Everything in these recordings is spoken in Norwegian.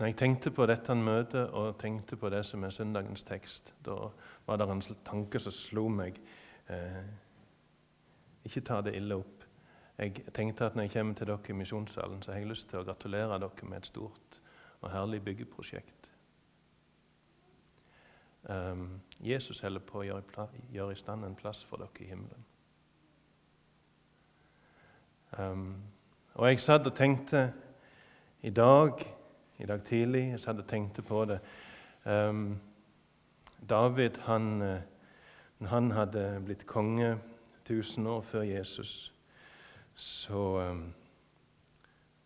Når jeg tenkte på dette møtet og tenkte på det som er søndagens tekst, da var det en tanke som slo meg. Eh, ikke ta det ille opp. Jeg tenkte at når jeg kommer til dere i misjonssalen, så har jeg lyst til å gratulere dere med et stort og herlig byggeprosjekt. Um, Jesus holder på å gjøre, gjøre, i stand en plass for dere i himmelen. Um, og jeg satt og tenkte i dag, i dag tidlig jeg satt og tenkte på det um, David, han, eh, han hadde blitt konge 1000 år før Jesus, så, um,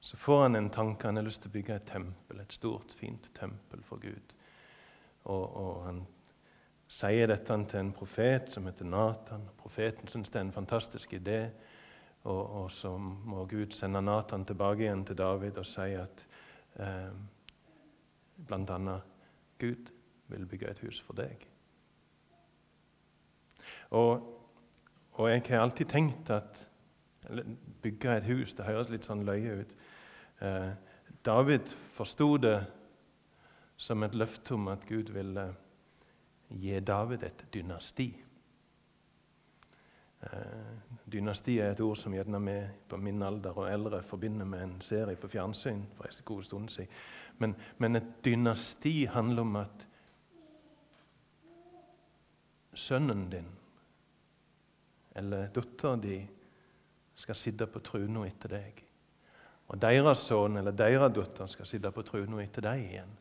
så får han en tanke. Han har lyst til å bygge et tempel, et stort, fint tempel for Gud. Og, og han sier dette til en profet som heter Nathan. Profeten syns det er en fantastisk idé. Og, og, så må Gud sende Nathan tilbake igjen til David og si at eh, bl.a. Gud vil bygge et hus for deg. Og, og jeg har alltid tenkt at Bygge et hus det høres litt sånn løye ut. Eh, David forsto det som et løfte om at Gud ville gi David et dynasti. Eh, dynasti er et ord som gjerne vi på min alder og eldre forbinder med en serie på fjernsyn. for en god stund siden. Men, men et dynasti handler om at sønnen din eller dattera di skal sitte på trona etter deg. Og deres sønn eller deres datter skal sitte på trona etter deg igjen.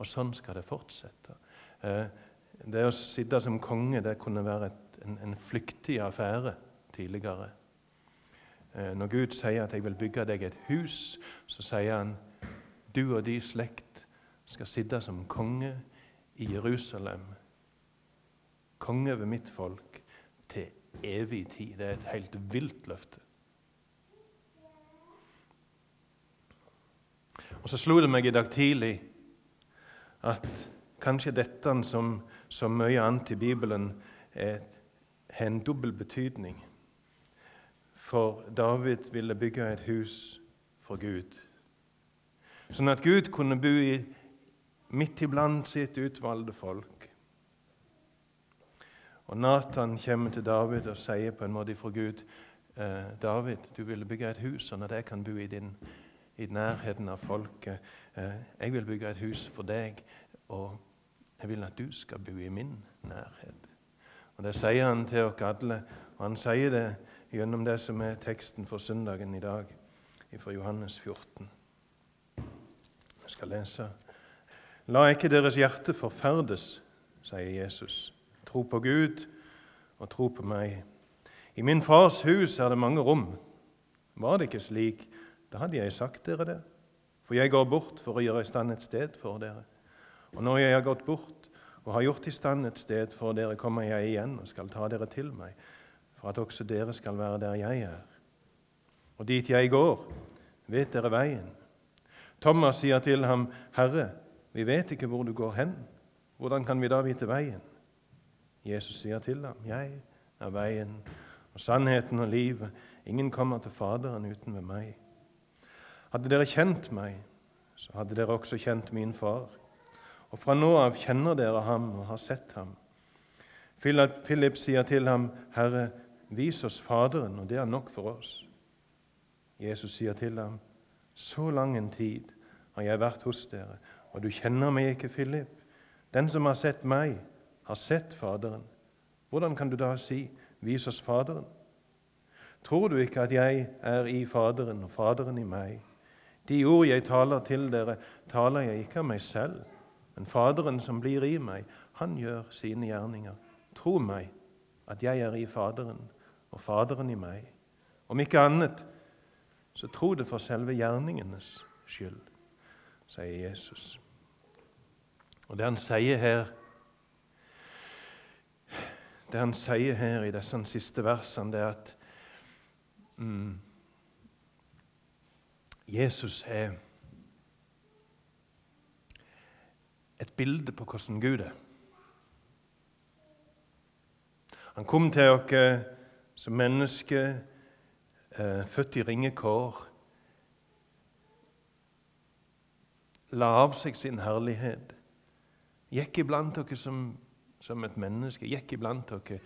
Og sånn skal det fortsette. Eh, det å sitte som konge det kunne være et, en, en, flyktig affære tidligere. Eh, når Gud sier at 'jeg vil bygge deg et hus', så sier han 'du og din slekt skal sitte som konge i Jerusalem'. Konge over mitt folk til evig tid. Det er et helt vilt løfte. Og Så slo det meg i dag tidlig at kanskje dette som, som mye annet i Bibelen er, har en dobbel betydning. For David ville bygge et hus for Gud, sånn at Gud kunne bo i, midt iblant sitt utvalgte folk. Og Nathan kommer til David og sier på en måte fra Gud eh, David, du ville bygge et hus sånn at jeg kan bo i, din, i nærheten av folket. Eh, jeg vil bygge et hus for deg. og jeg vil at du skal bo i min nærhet. Og Det sier han til oss alle, og han sier det gjennom det som er teksten for søndagen i dag, fra Johannes 14. Jeg skal lese. La ikke deres hjerte forferdes, sier Jesus. Tro på Gud og tro på meg. I min fars hus er det mange rom. Var det ikke slik, da hadde jeg sagt dere det. For jeg går bort for å gjøre i stand et sted for dere. Og når jeg har gått bort og har gjort i stand et sted for dere, kommer jeg igjen og skal ta dere til meg, for at også dere skal være der jeg er. Og dit jeg går, vet dere veien. Thomas sier til ham, Herre, vi vet ikke hvor du går hen. Hvordan kan vi da vite veien? Jesus sier til ham, Jeg er veien og sannheten og livet. Ingen kommer til Faderen uten ved meg. Hadde dere kjent meg, så hadde dere også kjent min far. Og fra nå av kjenner dere ham og har sett ham. Philip sier til ham, 'Herre, vis oss Faderen, og det er nok for oss.' Jesus sier til ham, 'Så lang en tid har jeg vært hos dere, og du kjenner meg ikke, Philip.' 'Den som har sett meg, har sett Faderen.' Hvordan kan du da si, 'Vis oss Faderen'? Tror du ikke at jeg er i Faderen og Faderen i meg? De ord jeg taler til dere, taler jeg ikke av meg selv. Men Faderen som blir i meg, han gjør sine gjerninger. Tro meg at jeg er i Faderen, og Faderen i meg. Om ikke annet, så tro det for selve gjerningenes skyld, sier Jesus. Og det han sier her Det han sier her i disse siste versene, det er at mm, Jesus er et bilde på hvordan Gud er. Han kom til oss som mennesker, eh, født i ringe kår. la av seg sin herlighet. Gikk iblant dere som, som et menneske. Gikk iblant dere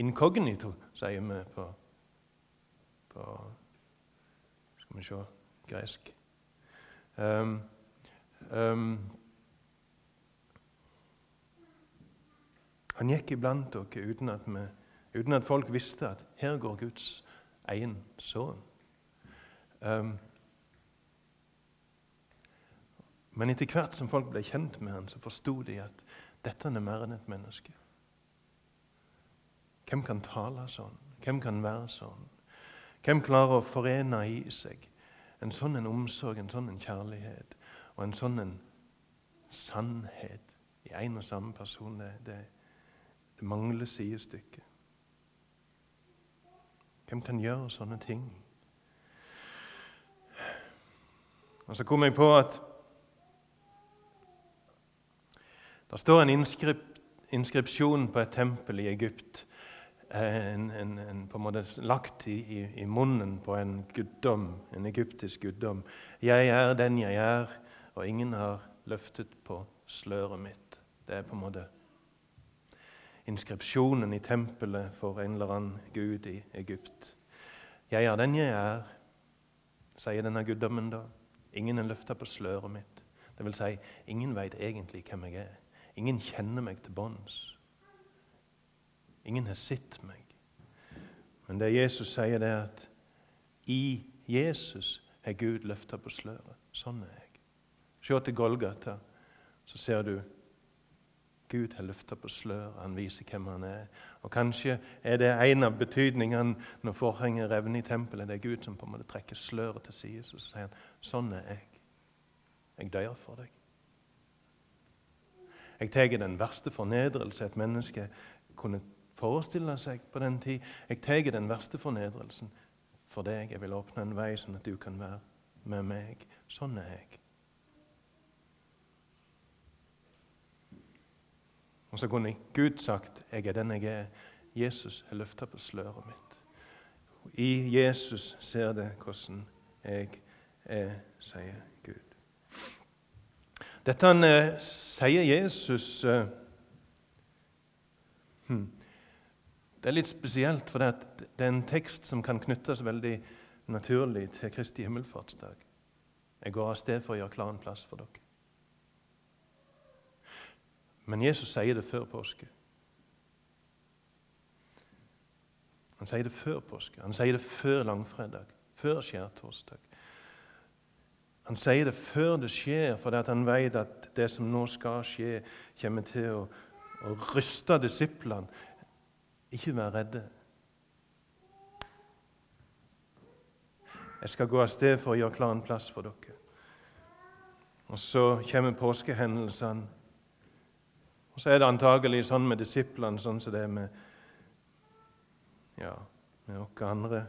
inkognito, sier vi på, på Skal vi se gresk. Um, um, han gikk iblant dere uten at, vi, uten at folk visste at her går Guds egen sønn. Um, men etter hvert som folk ble kjent med han, så forsto de at dette er mer enn et menneske. Hvem kan tale sånn? Hvem kan være sånn? Hvem klarer å forene i seg en sånn en omsorg, en sånn en kjærlighet og en sånn en sannhet i en og samme person? Det, det, det mangler sidestykke. Hvem kan gjøre sånne ting? Og Så kom jeg på at det står en inskrip, inskripsjon på et tempel i Egypt. Eh, en, en, en, på en måte lagt i, i, i, munnen på en guddom, en egyptisk guddom. 'Jeg er den jeg er, og ingen har løftet på sløret mitt.' Det er på en måte inskripsjonen i tempelet for en eller annen gud i Egypt. 'Jeg er den jeg er', sier denne guddommen da. Ingen er løfta på sløret mitt. Det vil si, ingen veit egentlig hvem jeg er. Ingen kjenner meg til bunns. Ingen har sett meg. Men det Jesus sier, det er at i Jesus har Gud løfta på sløret. Sånn er jeg. Se til Golgata, så ser du Gud har løfta på sløret. Han viser hvem han er. Og Kanskje er det en av betydningene når forhenget revner i tempelet. Det er Gud som på en måte trekker sløret til side. Så sier han sånn er jeg. Jeg dør for deg. Jeg tar den verste fornedrelse et menneske kunne forestille seg på den tid. Jeg tar den verste fornedrelsen for deg. Jeg vil åpne en vei sånn at du kan være med meg. Sånn er jeg. Og så kunne Gud sagt 'Jeg er den jeg er'. Jesus har løfta på sløret mitt. I Jesus ser det hvordan jeg er, sier Gud. Dette han, eh, sier Jesus eh, hmm, Det er litt spesielt, for det, er en tekst som kan knyttes veldig naturlig til Kristi himmelfartsdag. Jeg går av sted for å gjøre klar en plass for dere. Men Jesus sier det før påske. Han sier det før påske. Han sier det før langfredag, før skjærtorsdag. Han sier det før det skjer, fordi han vet at det som nå skal skje, kommer til å, å ryste disiplene. Ikke vær redde. Jeg skal gå av sted for å gjøre klar en plass for dere. Og så kommer påskehendelsene. Og så er det antagelig sånn med disiplene, sånn som det er med, ja, med oss andre.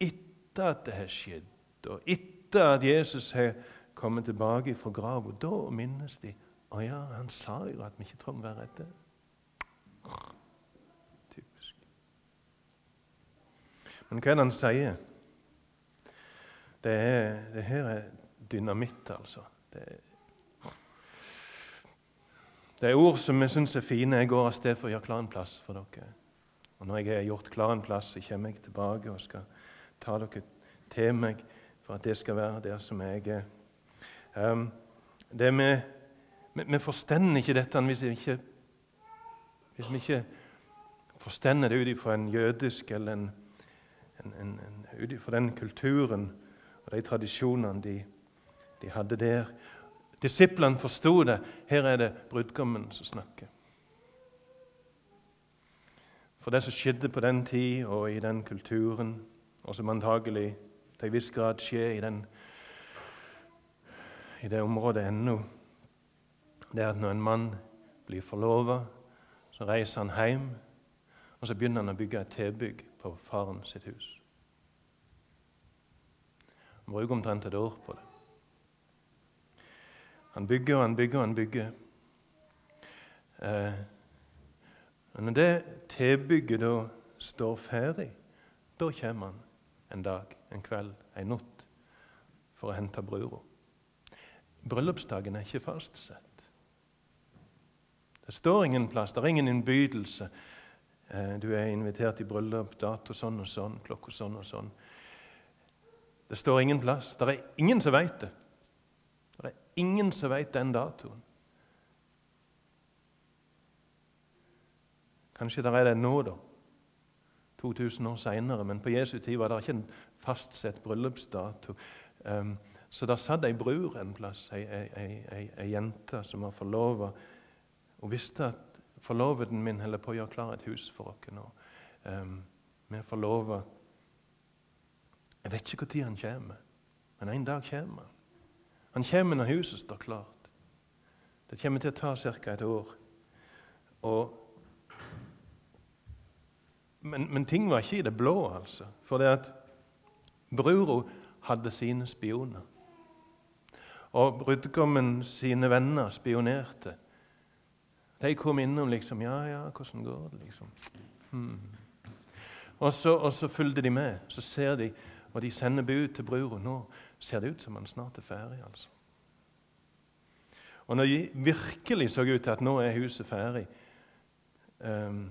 Etter at det har skjedd, og etter at Jesus har kommet tilbake fra grava, da minnes de å ja, han sa jo at vi ikke trenger å være redde. Typisk. Men hva er det han sier? Det, er, det her er dynamitt, altså. Det er det er ord som vi syns er fine. Jeg går av sted for å gjøre klar en plass for dere. Og Når jeg har gjort klar en plass, så kommer jeg tilbake og skal ta dere til meg for at det skal være der som jeg er. Um, det med, vi, vi forstender ikke dette hvis vi ikke, hvis vi ikke forstender det ut ifra en jødisk eller en, en, en, ut ifra den kulturen og de tradisjonene de, de hadde der. Disiplene forsto det. Her er det brudgommen som snakker. For det som skjedde på den tid og i den kulturen, og som antagelig til en viss grad skjer i, den, i det området ennå, det er at når en mann blir forlova, så reiser han hjem, og så begynner han å bygge et tilbygg på faren sitt hus. Han bruker omtrent et år på det. Han bygger og han bygger og han bygger. Eh, når det tilbygget da står ferdig, da kommer han en dag, en kveld, en natt for å hente brura. bryllupsdagen er ikke fastsett. Det står ingen plass, det er ingen innbydelse. Eh, du er invitert i bryllup, dato sånn og sånn, klokka sånn og sånn. Det står ingen plass. Det er ingen som veit det. Det er ingen som veit den datoen. Kanskje det er det nå, da. 2000 år seinere. Men på Jesu tid var det ikke en fastsett bryllupsdato. Um, så der satt ei bror en plass, ei, ei, ei, ei jente som var forlova, og visste at forloveden min holder på å gjøre klar et hus for oss nå. Um, vi er forlova. Jeg vet ikke når han kommer, men en dag kommer han. Han kommer når huset står klart. Det kommer til å ta ca. et år. Og men, men, ting var ikke i det blå, altså. For det at brura hadde sine spioner. Og brudgommen sine venner spionerte. De kom innom liksom 'Ja, ja, hvordan går det?' liksom. Hmm. Og, så, så fulgte de med. Så ser de, og de sender bud til brura. 'Nå ser det ut som han snart er ferdig.' altså. Og når de virkelig så ut til at nå er huset ferdig, um,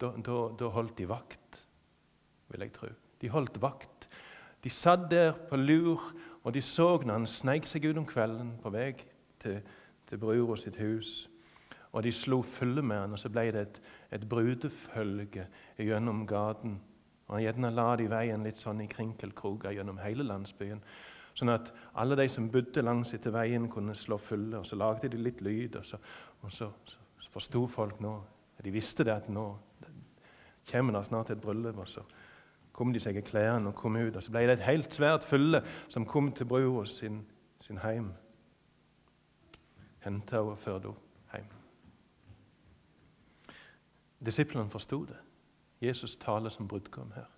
da, holdt de vakt, vil jeg tro. De holdt vakt. De satt der på lur, og de så når han sneik seg ut om kvelden på vei til, til brura sitt hus. Og de slo følge med han, og så ble det et, et brudefølge gjennom gaten. Og Han gjerne la de veien litt sånn i krinkelkroker gjennom hele landsbyen. Sånn at alle de som bodde langs etter veien, kunne slå fulle. Og så lagde de litt lyd, og så, og så, så forsto folk nå De visste det at nå kommer det snart et bryllup. Og så kom de seg i klærne og kom ut. Og så ble det et helt svært fulle som kom til brua sin, sin heim. Henta henne og førte henne hjem. Disiplene forsto det. Jesus taler som brudgom her.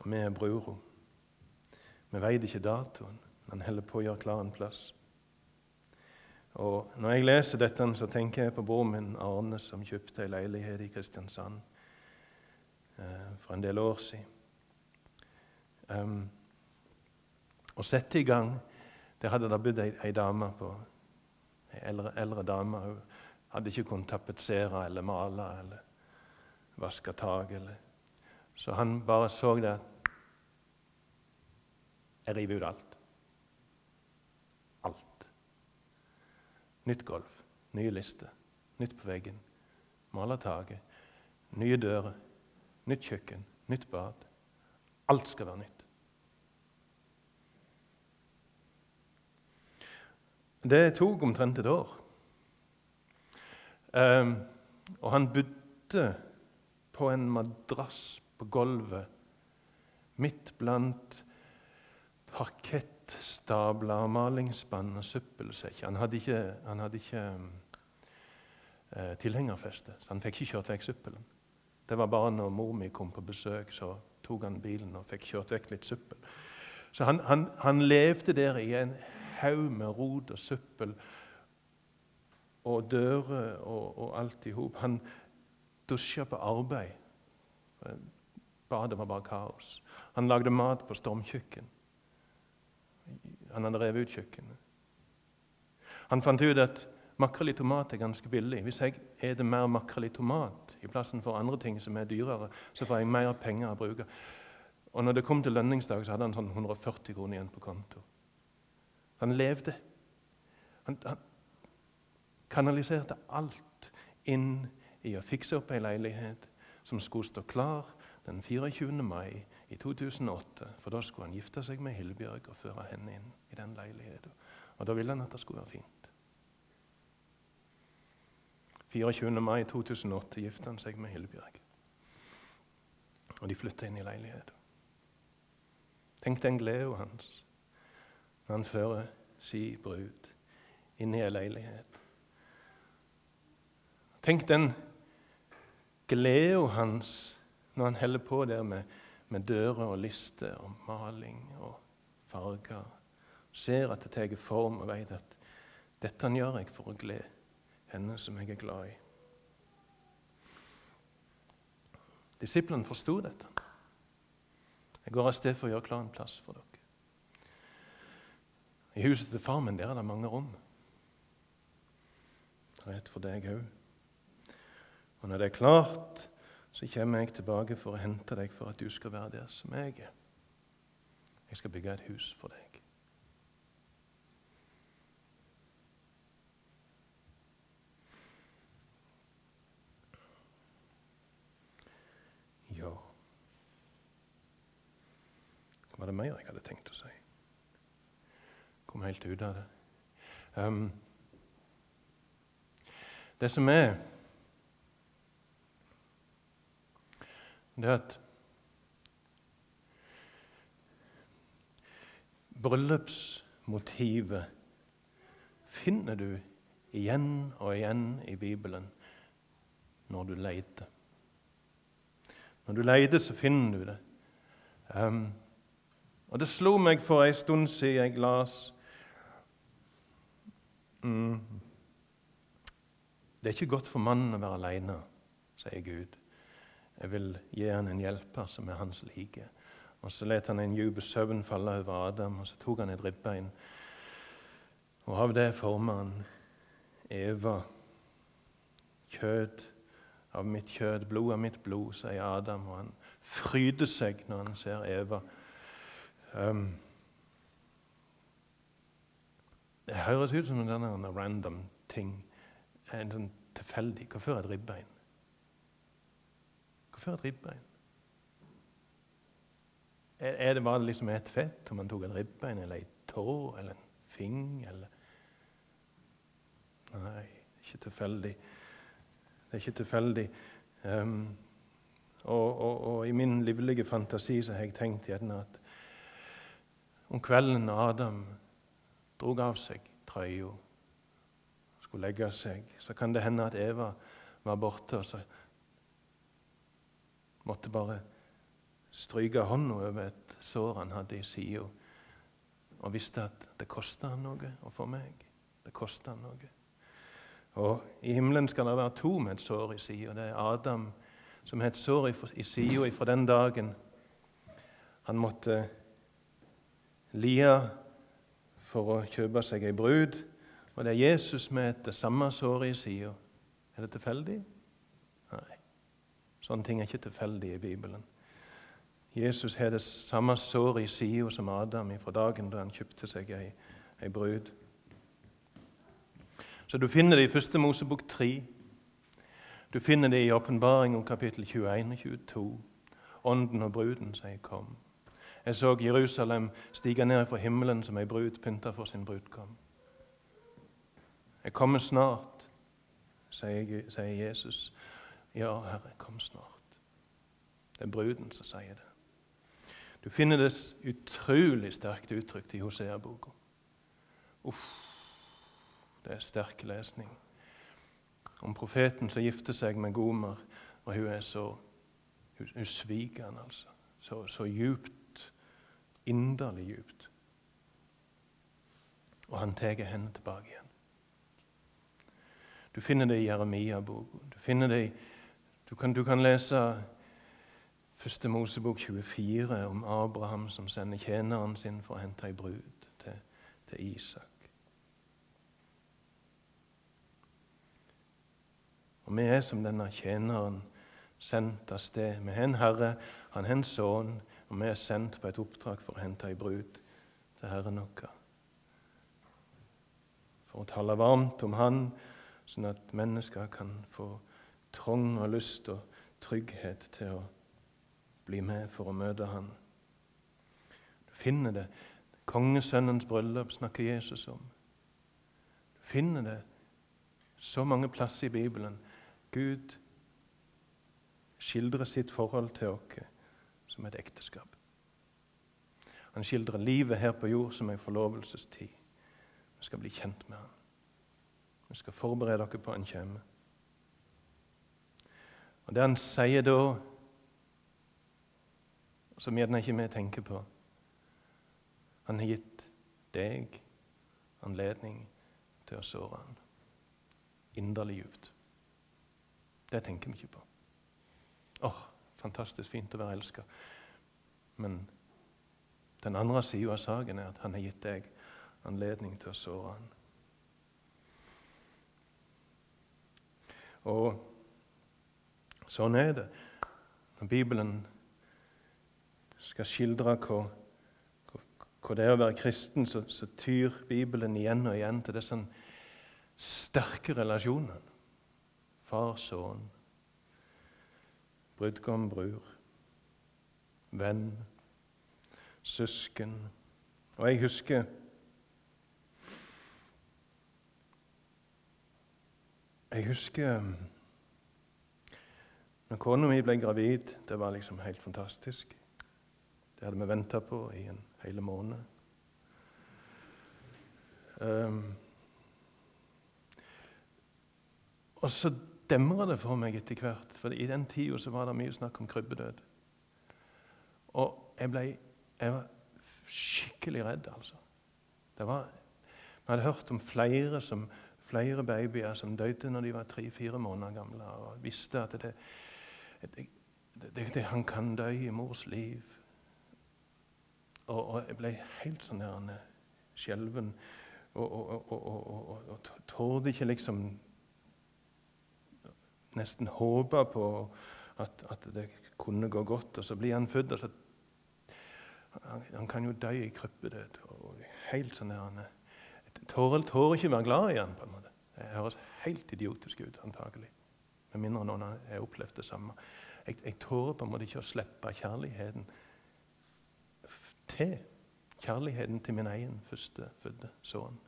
Og vi er brura. Vi veit ikke datoen, men holder på å gjøre klar en plass. Og Når jeg leser dette, så tenker jeg på broren min Arne, som kjøpte ei leilighet i Kristiansand eh, for en del år siden. Um, og sette i gang Der hadde det bodd ei, ei dame på ei eldre, eldre dame. Hun hadde ikke kunnet tapetsere eller male eller vaske tak. Så han bare så det Jeg river ut alt. Alt. Nytt gulv, nye lister, nytt på veggen, male taket, nye dører, nytt kjøkken, nytt bad. Alt skal være nytt. Det tok omtrent et år. Um, og han bodde på en madrass på gulvet midt blant parkett stabler, malingsspann og søppelsekker. Han hadde ikke, han hadde ikke eh, tilhengerfeste, så han fikk ikke kjørt vekk søppelen. Det var bare når mor mi kom på besøk, så tok han bilen og fikk kjørt vekk litt søppel. Så han, han, han levde der i en haug med rot og søppel og dører og, og alt i hop. Han dusja på arbeid. Badet var bare kaos. Han lagde mat på stormkjøkken. Han hadde revet ut kjøkkenet. Han fant ut at makrell i tomat er ganske billig. Hvis jeg spiser mer makrell i tomat i plassen for andre ting som er dyrere, så får jeg mer penger å bruke. Og når det kom til lønningsdag, så hadde han sånn 140 kroner igjen på konto. Han levde. Han, han kanaliserte alt inn i å fikse opp ei leilighet som skulle stå klar den 24. mai i 2008. For da skulle han gifte seg med Hillebjørg og føre henne inn i den leiligheten. Og da ville han at det skulle være fint. 24. mai 2008 giftet han seg med Hillebjørg. Og de flytta inn i leiligheten. Tenk den gleden hans når han fører si brud inn i ei leilighet. Tenk den gleden hans når han holder på der med med dører og lister og maling og farger. Ser at det tar form og vet at dette gjør jeg for å glede henne som jeg er glad i. Disiplene forsto dette. Jeg går av sted for å gjøre klar en plass for dere. I huset til far min er det mange rom. Det er et for deg òg. Og når det er klart, så kommer jeg tilbake for å hente deg for at du skal være der som jeg er. Jeg skal bygge et hus for deg. Ja Var det mer jeg hadde tenkt å si? Kom helt ut av det. Um, det som er at Bryllupsmotivet finner du igjen og igjen i Bibelen når du leter. Når du leter, så finner du det. Um, og Det slo meg for en stund siden jeg las mm, Det er ikke godt for mannen å være alene, sier Gud. Jeg vil gi han en hjelper som er hans like. Og Så let han en djup søvn falle over Adam, og så tok han et ribbein. Og av det forma han Eva. Kjød av mitt kjød, blod av mitt blod, sier Adam. Og han fryder seg når han ser Eva. Um, det høres ut som en random ting. En sånn tilfeldig. Hvorfor et ribbein? Hvorfor et ribbein? Er det bare liksom et fett om man tok et ribbein eller ei tå eller en fing? eller... Nei, ikke tilfeldig. Det er ikke tilfeldig. Um, og, og, og, i min livlige fantasi så har jeg tenkt gjerne at om kvelden Adam drog av seg trøya, skulle legge seg, så kan det hende at Eva var borte, og så måtte bare stryke hånda over et sår han hadde i sida, og visste at det kosta han noe å få meg. Det kosta han noe. Og I himmelen skal det være to med et sår i sida. Det er Adam som har et sår i sida fra den dagen han måtte lia for å kjøpe seg ei brud. Og det er Jesus med et samme sår i sida. Er det tilfeldig? Sånne ting er ikke tilfeldig i Bibelen. Jesus har det samme såret i sida som Adam fra dagen da han kjøpte seg ei, ei brud. Så Du finner det i Første Mosebok 3. Du finner det i Åpenbaring om kapittel 21 og 22. Ånden og bruden sier 'kom'. Jeg så Jerusalem stige ned fra himmelen som ei brud pynta for sin brudkom. Jeg kommer snart, sier, sier Jesus. Ja, Herre, kom snart. Det er bruden som sier det. Du finner det utrolig sterkt uttrykt i Hosea-boka. Uff. Det er sterk lesning. Om profeten som gifter seg med Gomer, og hun er så Hun sviker han, altså. Så, så djupt. Inderlig djupt. Og han tar henne tilbake igjen. Du finner det i Jeremia-boka. Du, du, kan, du kan lese Første Mosebok 24 om Abraham som sender tjeneren sin for å hente ei brud til, til Isak. Og vi er som denne tjeneren sendt av sted. Vi har en Herre, han har en sønn, og vi er sendt på et oppdrag for å hente ei brud til Herren vår. For å tale varmt om Han, sånn at mennesker kan få trong og lyst og trygghet til å bli med for å møte Han. Du finner det. Kongesønnens bryllup snakker Jesus om. Du finner det så mange plasser i Bibelen Gud skildrer sitt forhold til oss som et ekteskap. Han skildrer livet her på jord som en forlovelsestid. Vi skal bli kjent med han. Vi skal forberede dere på han kommer. Og Det han sier da, som gjerne ikke vi tenker på Han har gitt deg anledning til å såre han inderlig djupt. Det tenker vi ikke på. Åh, fantastisk fint å være elska. Men den andre sida av saken er at han har gitt deg anledning til å såre han. Og sånn er det. Når Bibelen skal skildre hva, hva det er å være kristen, så, så, tyr Bibelen igjen og igjen til disse sterke relasjonene. Far, sønn, brudgom, brur, venn, søsken. Og jeg husker Jeg husker når kona mi ble gravid. Det var liksom helt fantastisk. Det hadde vi venta på i en hel måned. Um, og så demra det for meg etter hvert, for i den tida var det mye snakk om krybbedød. Og jeg ble jeg var skikkelig redd, altså. Det var, Vi hadde hørt om flere, som, flere babyer som døde når de var tre-fire måneder gamle, og visste at det, det, det, han kan dø i mors liv. Og, og jeg ble helt sånn der skjelven og, og, og, og, torde ikke liksom Nesten håpe på at, at, det kunne gå godt. Og så blir han født, og så han, han kan jo dø i kryppedød. Og helt sånn der, tårer, tårer ikke være glad i han på en måte. Det høres helt idiotisk ut, antagelig. Med mindre noen har opplevd det samme. Jeg, jeg tårer på en måte ikke å slippe kjærligheten til kjærligheten til min egen førstefødte sønn.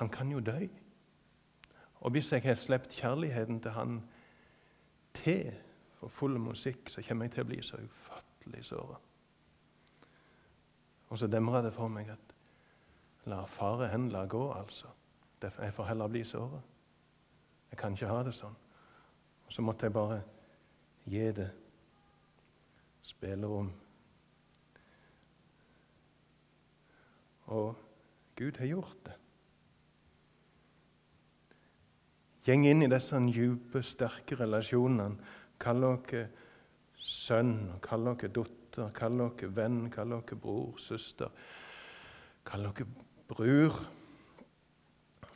Han kan jo dø. Og hvis jeg har sluppet kjærligheten til han til for full musikk, så kommer jeg til å bli så ufattelig såra. Og så demrer det for meg at la fare hen la gå, altså. Jeg får heller bli såra. Jeg kan ikke ha det sånn. Og så måtte jeg bare gi det spillerom. Og Gud har gjort det. Gjeng inn i disse dype, sterke relasjonene. Kall dere sønn, kall dere datter, kall dere venn, kall dere bror, søster. Kall dere bror.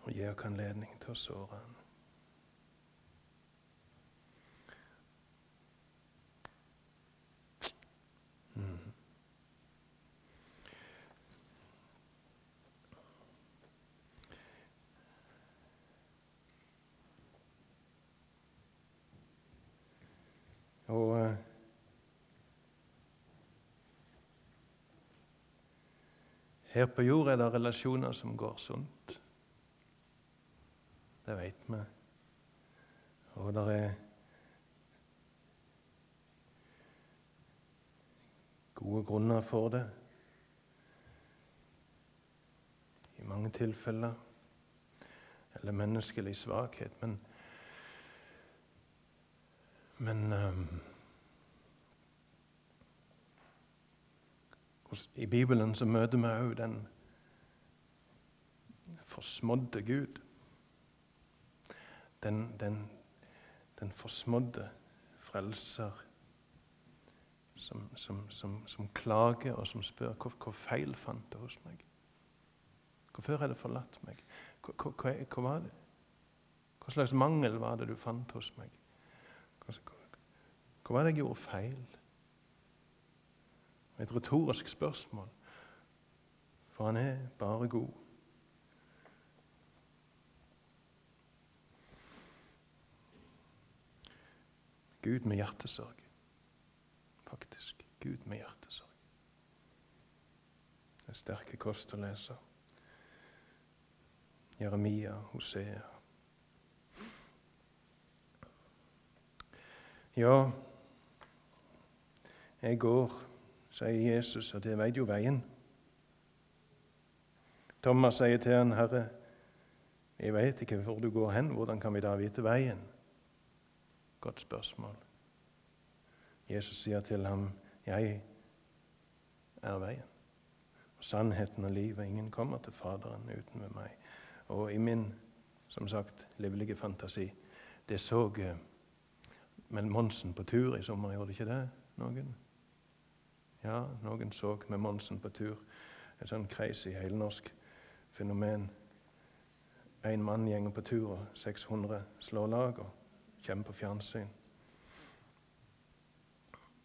Og gi dere anledning til å såre ham. Og eh, Her på jord er det relasjoner som går sunt. Det vet vi. Og det er gode grunner for det. I mange tilfeller. Eller menneskelig svakhet. Men men um, i Bibelen så møter vi òg den forsmådde Gud. Den, den, den forsmådde frelser som, som, som, som, klager og som spør hvor, hvor feil fant det hos meg. Hvorfor har det forlatt meg? Hva, hva, hva, var det? Hva slags mangel var det du fant hos meg? Hva var det jeg gjorde feil? Et retorisk spørsmål, for han er bare god. Gud med hjertesorg. Faktisk. Gud med hjertesorg. Det er sterke kost å lese. Jeremia, Hosea. Ja, jeg går, sier Jesus, og det veit jo veien. Thomas sier til han, 'Herre, jeg vet ikke hvor du går hen. Hvordan kan vi da vite veien?' Godt spørsmål. Jesus sier til ham, 'Jeg er veien, og sannheten og livet. Ingen kommer til Faderen uten ved meg.' Og i min, som sagt, livlige fantasi, det så eh, Mel Monsen på tur i sommer, gjorde det ikke det? Noen? Ja, noen så med Monsen på tur Et sånn crazy helnorsk fenomen. En mann gjenger på tur, og 600 slår lag og kommer på fjernsyn.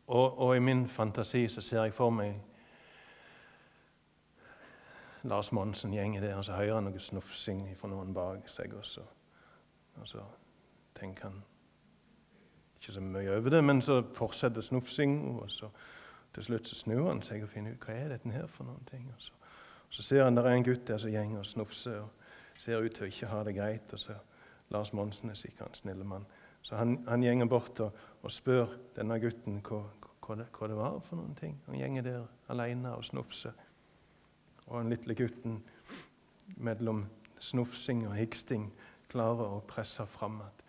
Og, og, i min fantasi så ser jeg for meg Lars Monsen gjenger der, og så hører han noe snufsing fra noen bak seg. også. og så tenker han ikke så mye over det, men så fortsetter snufsing. Og så til slutt så snur han seg og finner ut hva er dette her for noen ting. Og så, og så ser han der er en gutt der som går og snufser og ser ut til å ikke ha det greit. og så Lars Monsen er sikkert en snille mann. Så han, han gjenger bort og, og, spør denne gutten hva, hva, det, hva, det, var for noen ting. Han gjenger der alene og snufser. Og den lille gutten mellom snufsing og hiksting klarer å presse fram at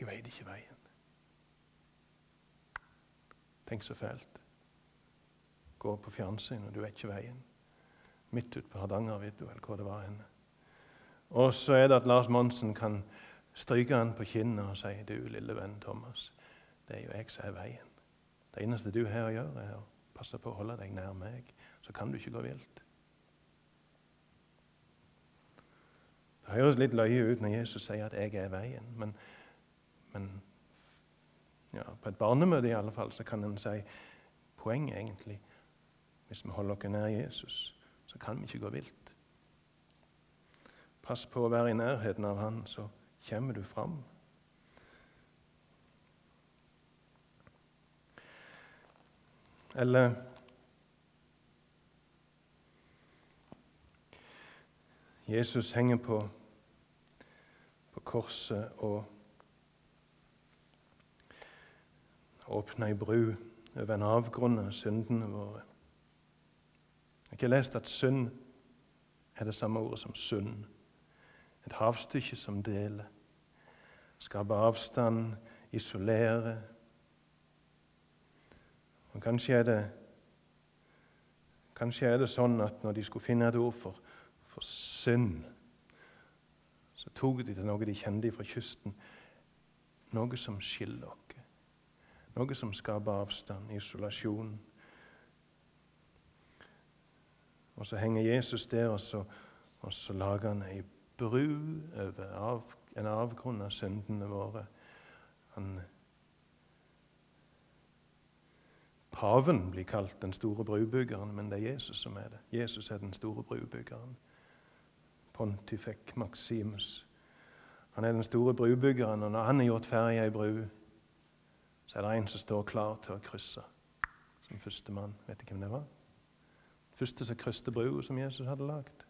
Jeg veit ikke veien. Tenk så fælt. Gå på fjernsyn, og du vet ikke veien. Midt ute på Hardangervidda, eller hvor det var henne. Og så er det at Lars Monsen kan stryke han på kinnet og si du, lille venn Thomas, det er jo jeg som er veien. Det eneste du har å gjøre, er å passe på å holde deg nær meg. Så kan du ikke gå vilt. Det høres litt løye ut når Jesus sier at 'jeg er veien', men, men ja, på et barnemøte i alle fall, så kan en si poenget egentlig Hvis vi holder oss nær Jesus, så kan vi ikke gå vilt. Pass på å være i nærheten av Han, så kommer du fram. Eller Jesus henger på, på korset og åpner ei bru over en avgrunn av syndene våre. Jeg har ikke lest at synd er det samme ordet som sund. Et havstykke som deler. Skape avstand, isolere. Og kanskje er det Kanskje er det sånn at når de skulle finne et ord for, for synd, så tok de til noe de kjente fra kysten. Noe som skiller. Noe som skaper avstand, isolasjon. Og så henger Jesus der, og så, og så lager han ei bru over av, en avgrunn av syndene våre. Han, paven blir kalt den store brubyggeren, men det er Jesus som er det. Jesus er den store brubyggeren. Pontifek Maximus. Han er den store brubyggeren, og når han har gjort ferdig ei bru, så er det en som står klar til å krysse som førstemann. Vet du hvem det var? Første som krysset brua som Jesus hadde lagd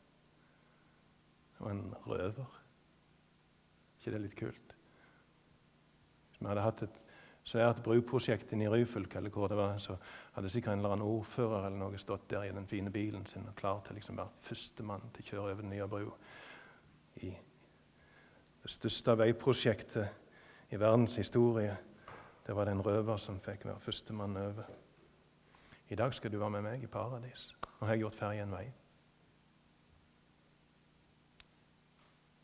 og en røver. ikke det litt kult? Hvis vi hadde hatt et svært bruprosjekt inne i Ryfylke, eller hvor det var, så hadde sikkert en eller annen ordfører eller noe stått der i den fine bilen sin og klar til liksom å være førstemann til å kjøre over den nye brua. I det største veiprosjektet i verdens historie. Det var den røver som fikk være førstemann over. I dag skal du være med meg i paradis. Nå har jeg gjort ferdig en vei.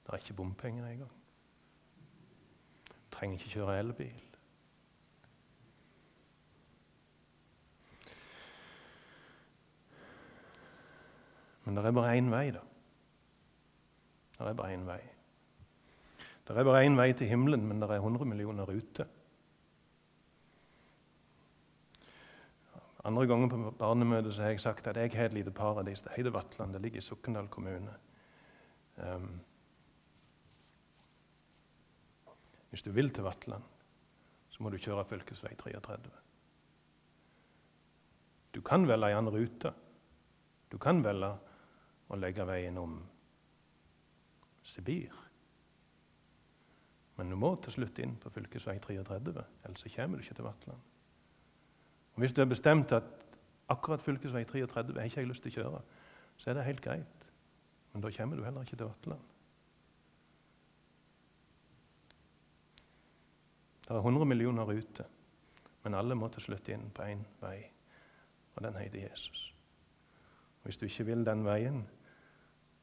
Det er ikke bompenger engang. Trenger ikke kjøre elbil. Men det er bare én vei, da. Det er bare én vei. Det er bare én vei til himmelen, men det er 100 millioner ruter. Andre ganger på barnemøtet har jeg sagt at jeg har et lite paradis. Det heter Vatland. Det ligger i Sokndal kommune. Um, Hvis du vil til Vatland, så må du kjøre fv. 33. Du kan velge en annen rute. Du kan velge å legge veien om Sibir. Men du må til slutt inn på fv. 33, ellers kommer du ikke til Vatland. Og Hvis du har bestemt at akkurat fv. 33 har ikke jeg lyst til å kjøre, så er det helt greit. Men da kommer du heller ikke til Vatland. Det er 100 millioner ruter, men alle må til slutt inn på én vei, og den heter Jesus. Og Hvis du ikke vil den veien,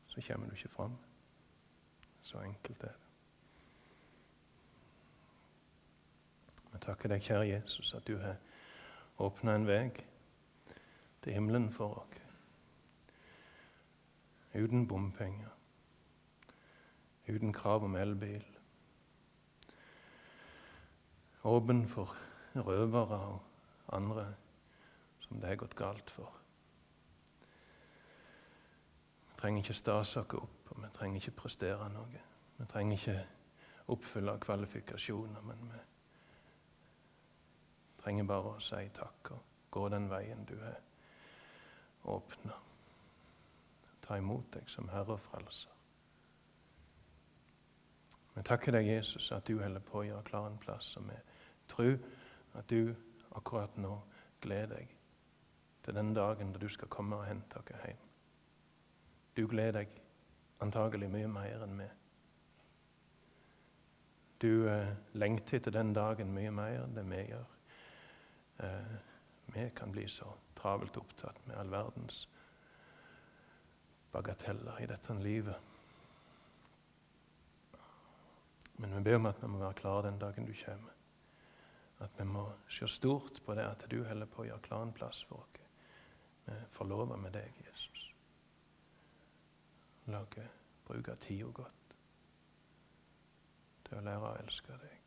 så kommer du ikke fram. Så enkelt er det. Vi takker deg, kjære Jesus, at du har åpne en vei til himmelen for oss. Uten bompenger, uten krav om elbil. Åpen for røvere og andre som det har gått galt for. Vi trenger ikke stase oss opp, og vi trenger ikke prestere noe. Vi trenger ikke oppfylle kvalifikasjoner, men vi trenger bare å si takk og gå den veien du er åpna. Ta imot deg som Herre og Frelser. Vi takker deg, Jesus, at du holder på å gjøre klar en plass, og vi tror at du akkurat nå gleder deg til den dagen da du skal komme og hente oss hjem. Du gleder deg antagelig mye mer enn vi. Du eh, lengter etter den dagen mye mer enn det vi gjør. Eh, vi kan bli så travelt opptatt med all verdens bagateller i dette livet. Men vi ber om at vi må være klare den dagen du kommer. At vi må se stort på det at du holder på å gjøre klar en plass for oss. Vi forlover med deg, Jesus. La oss bruke tida godt til å lære å elske deg.